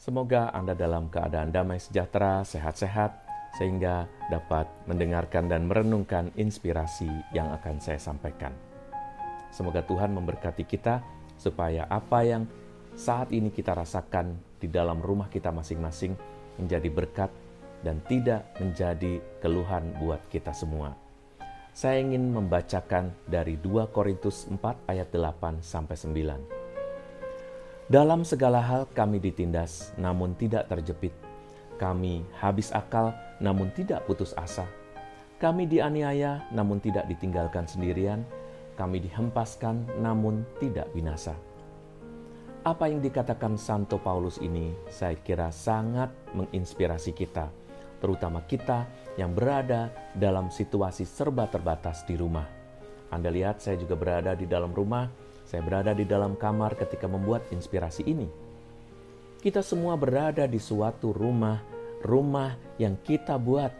Semoga Anda dalam keadaan damai sejahtera, sehat-sehat, sehingga dapat mendengarkan dan merenungkan inspirasi yang akan saya sampaikan. Semoga Tuhan memberkati kita supaya apa yang saat ini kita rasakan di dalam rumah kita masing-masing menjadi berkat dan tidak menjadi keluhan buat kita semua. Saya ingin membacakan dari 2 Korintus 4 ayat 8 sampai 9. Dalam segala hal kami ditindas, namun tidak terjepit. Kami habis akal, namun tidak putus asa. Kami dianiaya, namun tidak ditinggalkan sendirian. Kami dihempaskan, namun tidak binasa. Apa yang dikatakan Santo Paulus ini, saya kira sangat menginspirasi kita, terutama kita yang berada dalam situasi serba terbatas di rumah. Anda lihat, saya juga berada di dalam rumah saya berada di dalam kamar ketika membuat inspirasi ini. Kita semua berada di suatu rumah, rumah yang kita buat.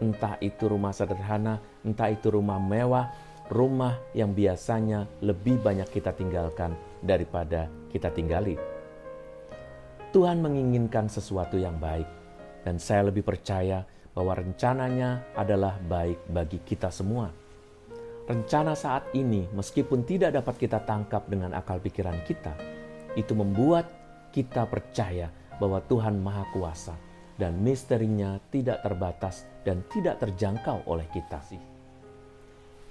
Entah itu rumah sederhana, entah itu rumah mewah, rumah yang biasanya lebih banyak kita tinggalkan daripada kita tinggali. Tuhan menginginkan sesuatu yang baik, dan saya lebih percaya bahwa rencananya adalah baik bagi kita semua rencana saat ini, meskipun tidak dapat kita tangkap dengan akal pikiran kita, itu membuat kita percaya bahwa Tuhan Maha Kuasa dan misterinya tidak terbatas dan tidak terjangkau oleh kita.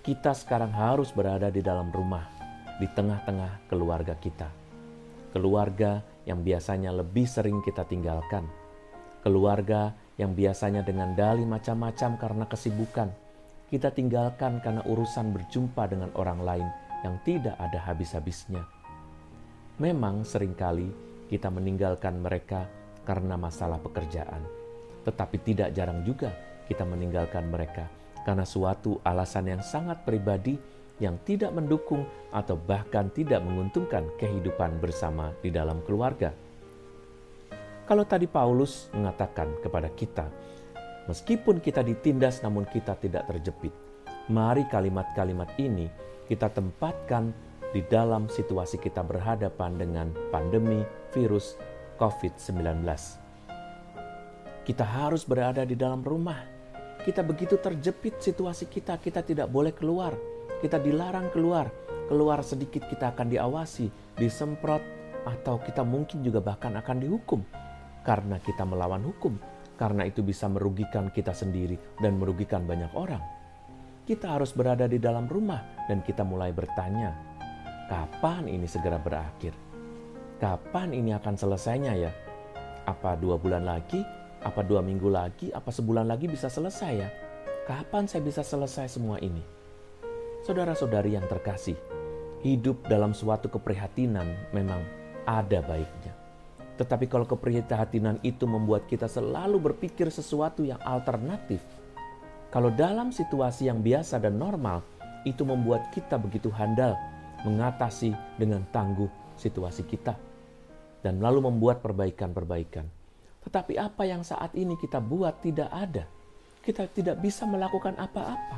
Kita sekarang harus berada di dalam rumah, di tengah-tengah keluarga kita. Keluarga yang biasanya lebih sering kita tinggalkan. Keluarga yang biasanya dengan dalih macam-macam karena kesibukan, kita tinggalkan karena urusan berjumpa dengan orang lain yang tidak ada habis-habisnya. Memang sering kali kita meninggalkan mereka karena masalah pekerjaan, tetapi tidak jarang juga kita meninggalkan mereka karena suatu alasan yang sangat pribadi yang tidak mendukung atau bahkan tidak menguntungkan kehidupan bersama di dalam keluarga. Kalau tadi Paulus mengatakan kepada kita Meskipun kita ditindas namun kita tidak terjepit. Mari kalimat-kalimat ini kita tempatkan di dalam situasi kita berhadapan dengan pandemi virus COVID-19. Kita harus berada di dalam rumah. Kita begitu terjepit situasi kita, kita tidak boleh keluar. Kita dilarang keluar. Keluar sedikit kita akan diawasi, disemprot, atau kita mungkin juga bahkan akan dihukum karena kita melawan hukum karena itu bisa merugikan kita sendiri dan merugikan banyak orang. Kita harus berada di dalam rumah dan kita mulai bertanya, kapan ini segera berakhir? Kapan ini akan selesainya ya? Apa dua bulan lagi? Apa dua minggu lagi? Apa sebulan lagi bisa selesai ya? Kapan saya bisa selesai semua ini? Saudara-saudari yang terkasih, hidup dalam suatu keprihatinan memang ada baiknya. Tetapi kalau keprihatinan itu membuat kita selalu berpikir sesuatu yang alternatif, kalau dalam situasi yang biasa dan normal, itu membuat kita begitu handal mengatasi dengan tangguh situasi kita dan lalu membuat perbaikan-perbaikan. Tetapi apa yang saat ini kita buat tidak ada. Kita tidak bisa melakukan apa-apa.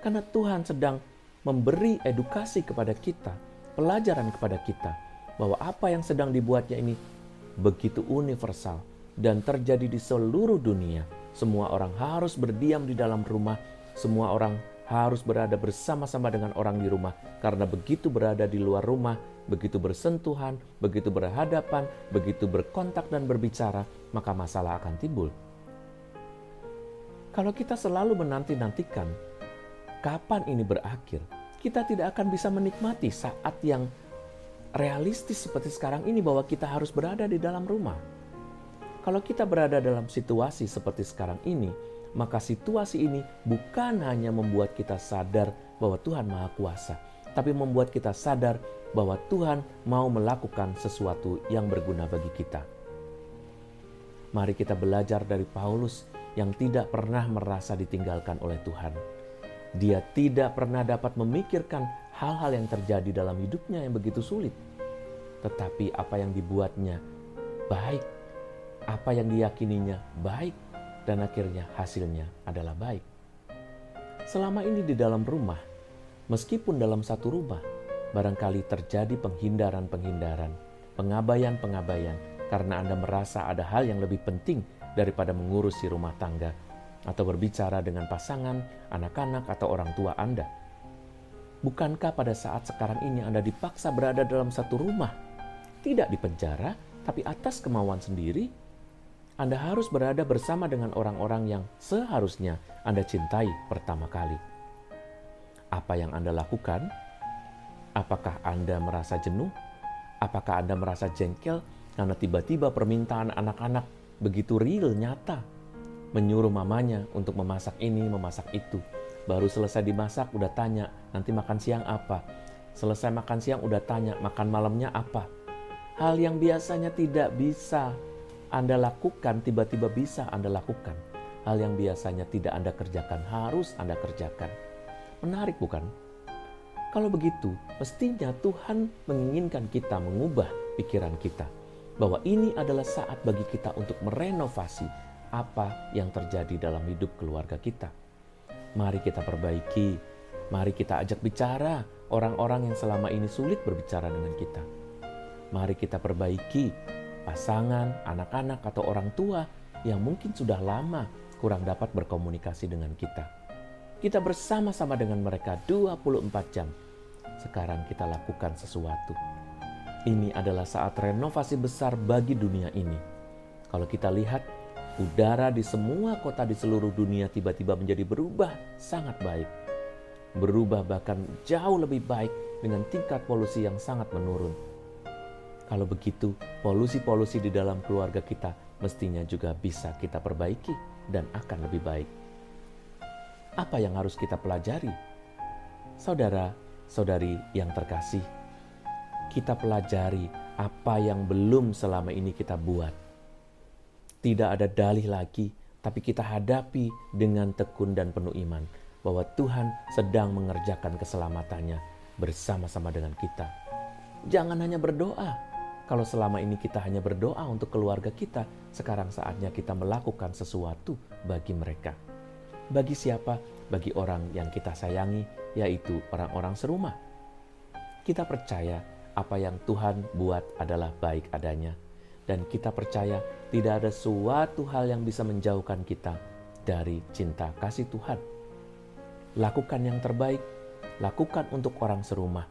Karena Tuhan sedang memberi edukasi kepada kita, pelajaran kepada kita bahwa apa yang sedang dibuatnya ini begitu universal dan terjadi di seluruh dunia. Semua orang harus berdiam di dalam rumah, semua orang harus berada bersama-sama dengan orang di rumah, karena begitu berada di luar rumah, begitu bersentuhan, begitu berhadapan, begitu berkontak dan berbicara, maka masalah akan timbul. Kalau kita selalu menanti-nantikan kapan ini berakhir, kita tidak akan bisa menikmati saat yang realistis seperti sekarang ini bahwa kita harus berada di dalam rumah. Kalau kita berada dalam situasi seperti sekarang ini, maka situasi ini bukan hanya membuat kita sadar bahwa Tuhan Maha Kuasa, tapi membuat kita sadar bahwa Tuhan mau melakukan sesuatu yang berguna bagi kita. Mari kita belajar dari Paulus yang tidak pernah merasa ditinggalkan oleh Tuhan. Dia tidak pernah dapat memikirkan hal-hal yang terjadi dalam hidupnya yang begitu sulit. Tetapi apa yang dibuatnya baik, apa yang diyakininya baik, dan akhirnya hasilnya adalah baik. Selama ini di dalam rumah, meskipun dalam satu rumah, barangkali terjadi penghindaran-penghindaran, pengabaian-pengabaian, karena Anda merasa ada hal yang lebih penting daripada mengurusi rumah tangga atau berbicara dengan pasangan, anak-anak, atau orang tua Anda. Bukankah pada saat sekarang ini Anda dipaksa berada dalam satu rumah, tidak di penjara, tapi atas kemauan sendiri? Anda harus berada bersama dengan orang-orang yang seharusnya Anda cintai pertama kali. Apa yang Anda lakukan? Apakah Anda merasa jenuh? Apakah Anda merasa jengkel karena tiba-tiba permintaan anak-anak begitu real, nyata? Menyuruh mamanya untuk memasak ini, memasak itu. Baru selesai dimasak, udah tanya, nanti makan siang apa? Selesai makan siang, udah tanya, makan malamnya apa? Hal yang biasanya tidak bisa anda lakukan, tiba-tiba bisa Anda lakukan. Hal yang biasanya tidak Anda kerjakan, harus Anda kerjakan. Menarik bukan? Kalau begitu, mestinya Tuhan menginginkan kita mengubah pikiran kita. Bahwa ini adalah saat bagi kita untuk merenovasi apa yang terjadi dalam hidup keluarga kita. Mari kita perbaiki, mari kita ajak bicara orang-orang yang selama ini sulit berbicara dengan kita. Mari kita perbaiki pasangan, anak-anak, atau orang tua yang mungkin sudah lama kurang dapat berkomunikasi dengan kita. Kita bersama-sama dengan mereka 24 jam. Sekarang kita lakukan sesuatu. Ini adalah saat renovasi besar bagi dunia ini. Kalau kita lihat, udara di semua kota di seluruh dunia tiba-tiba menjadi berubah sangat baik. Berubah bahkan jauh lebih baik dengan tingkat polusi yang sangat menurun kalau begitu, polusi-polusi di dalam keluarga kita mestinya juga bisa kita perbaiki dan akan lebih baik. Apa yang harus kita pelajari? Saudara, saudari yang terkasih, kita pelajari apa yang belum selama ini kita buat. Tidak ada dalih lagi, tapi kita hadapi dengan tekun dan penuh iman bahwa Tuhan sedang mengerjakan keselamatannya bersama-sama dengan kita. Jangan hanya berdoa, kalau selama ini kita hanya berdoa untuk keluarga kita, sekarang saatnya kita melakukan sesuatu bagi mereka. Bagi siapa? Bagi orang yang kita sayangi, yaitu orang-orang serumah. Kita percaya apa yang Tuhan buat adalah baik adanya, dan kita percaya tidak ada suatu hal yang bisa menjauhkan kita dari cinta kasih Tuhan. Lakukan yang terbaik, lakukan untuk orang serumah,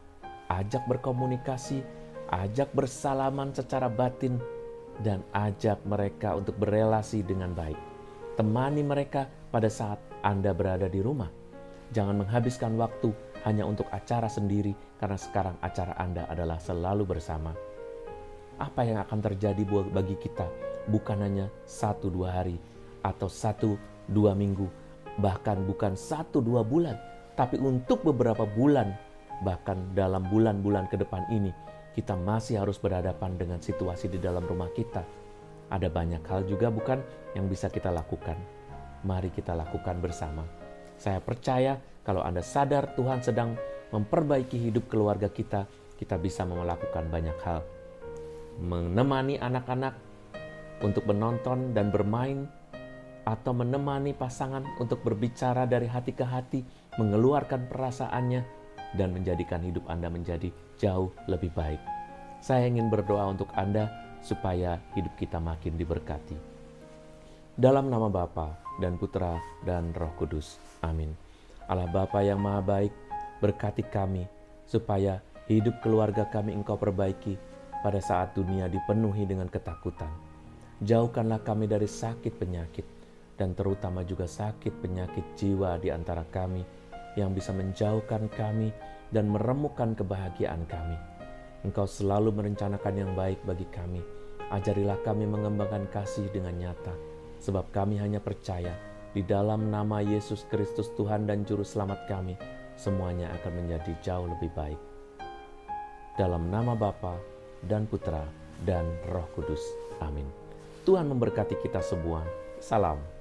ajak berkomunikasi, ajak bersalaman secara batin, dan ajak mereka untuk berelasi dengan baik. Temani mereka pada saat Anda berada di rumah. Jangan menghabiskan waktu hanya untuk acara sendiri, karena sekarang acara Anda adalah selalu bersama. Apa yang akan terjadi bagi kita bukan hanya satu dua hari atau satu dua minggu, bahkan bukan satu dua bulan, tapi untuk beberapa bulan, bahkan dalam bulan-bulan ke depan ini, kita masih harus berhadapan dengan situasi di dalam rumah kita. Ada banyak hal juga bukan yang bisa kita lakukan. Mari kita lakukan bersama. Saya percaya kalau Anda sadar Tuhan sedang memperbaiki hidup keluarga kita, kita bisa melakukan banyak hal. Menemani anak-anak untuk menonton dan bermain atau menemani pasangan untuk berbicara dari hati ke hati, mengeluarkan perasaannya, dan menjadikan hidup Anda menjadi jauh lebih baik. Saya ingin berdoa untuk Anda supaya hidup kita makin diberkati. Dalam nama Bapa dan Putra dan Roh Kudus. Amin. Allah Bapa yang Maha Baik, berkati kami supaya hidup keluarga kami Engkau perbaiki pada saat dunia dipenuhi dengan ketakutan. Jauhkanlah kami dari sakit penyakit dan terutama juga sakit penyakit jiwa di antara kami yang bisa menjauhkan kami dan meremukkan kebahagiaan kami. Engkau selalu merencanakan yang baik bagi kami. Ajarilah kami mengembangkan kasih dengan nyata, sebab kami hanya percaya di dalam nama Yesus Kristus Tuhan dan Juru Selamat kami, semuanya akan menjadi jauh lebih baik. Dalam nama Bapa dan Putra dan Roh Kudus. Amin. Tuhan memberkati kita semua. Salam.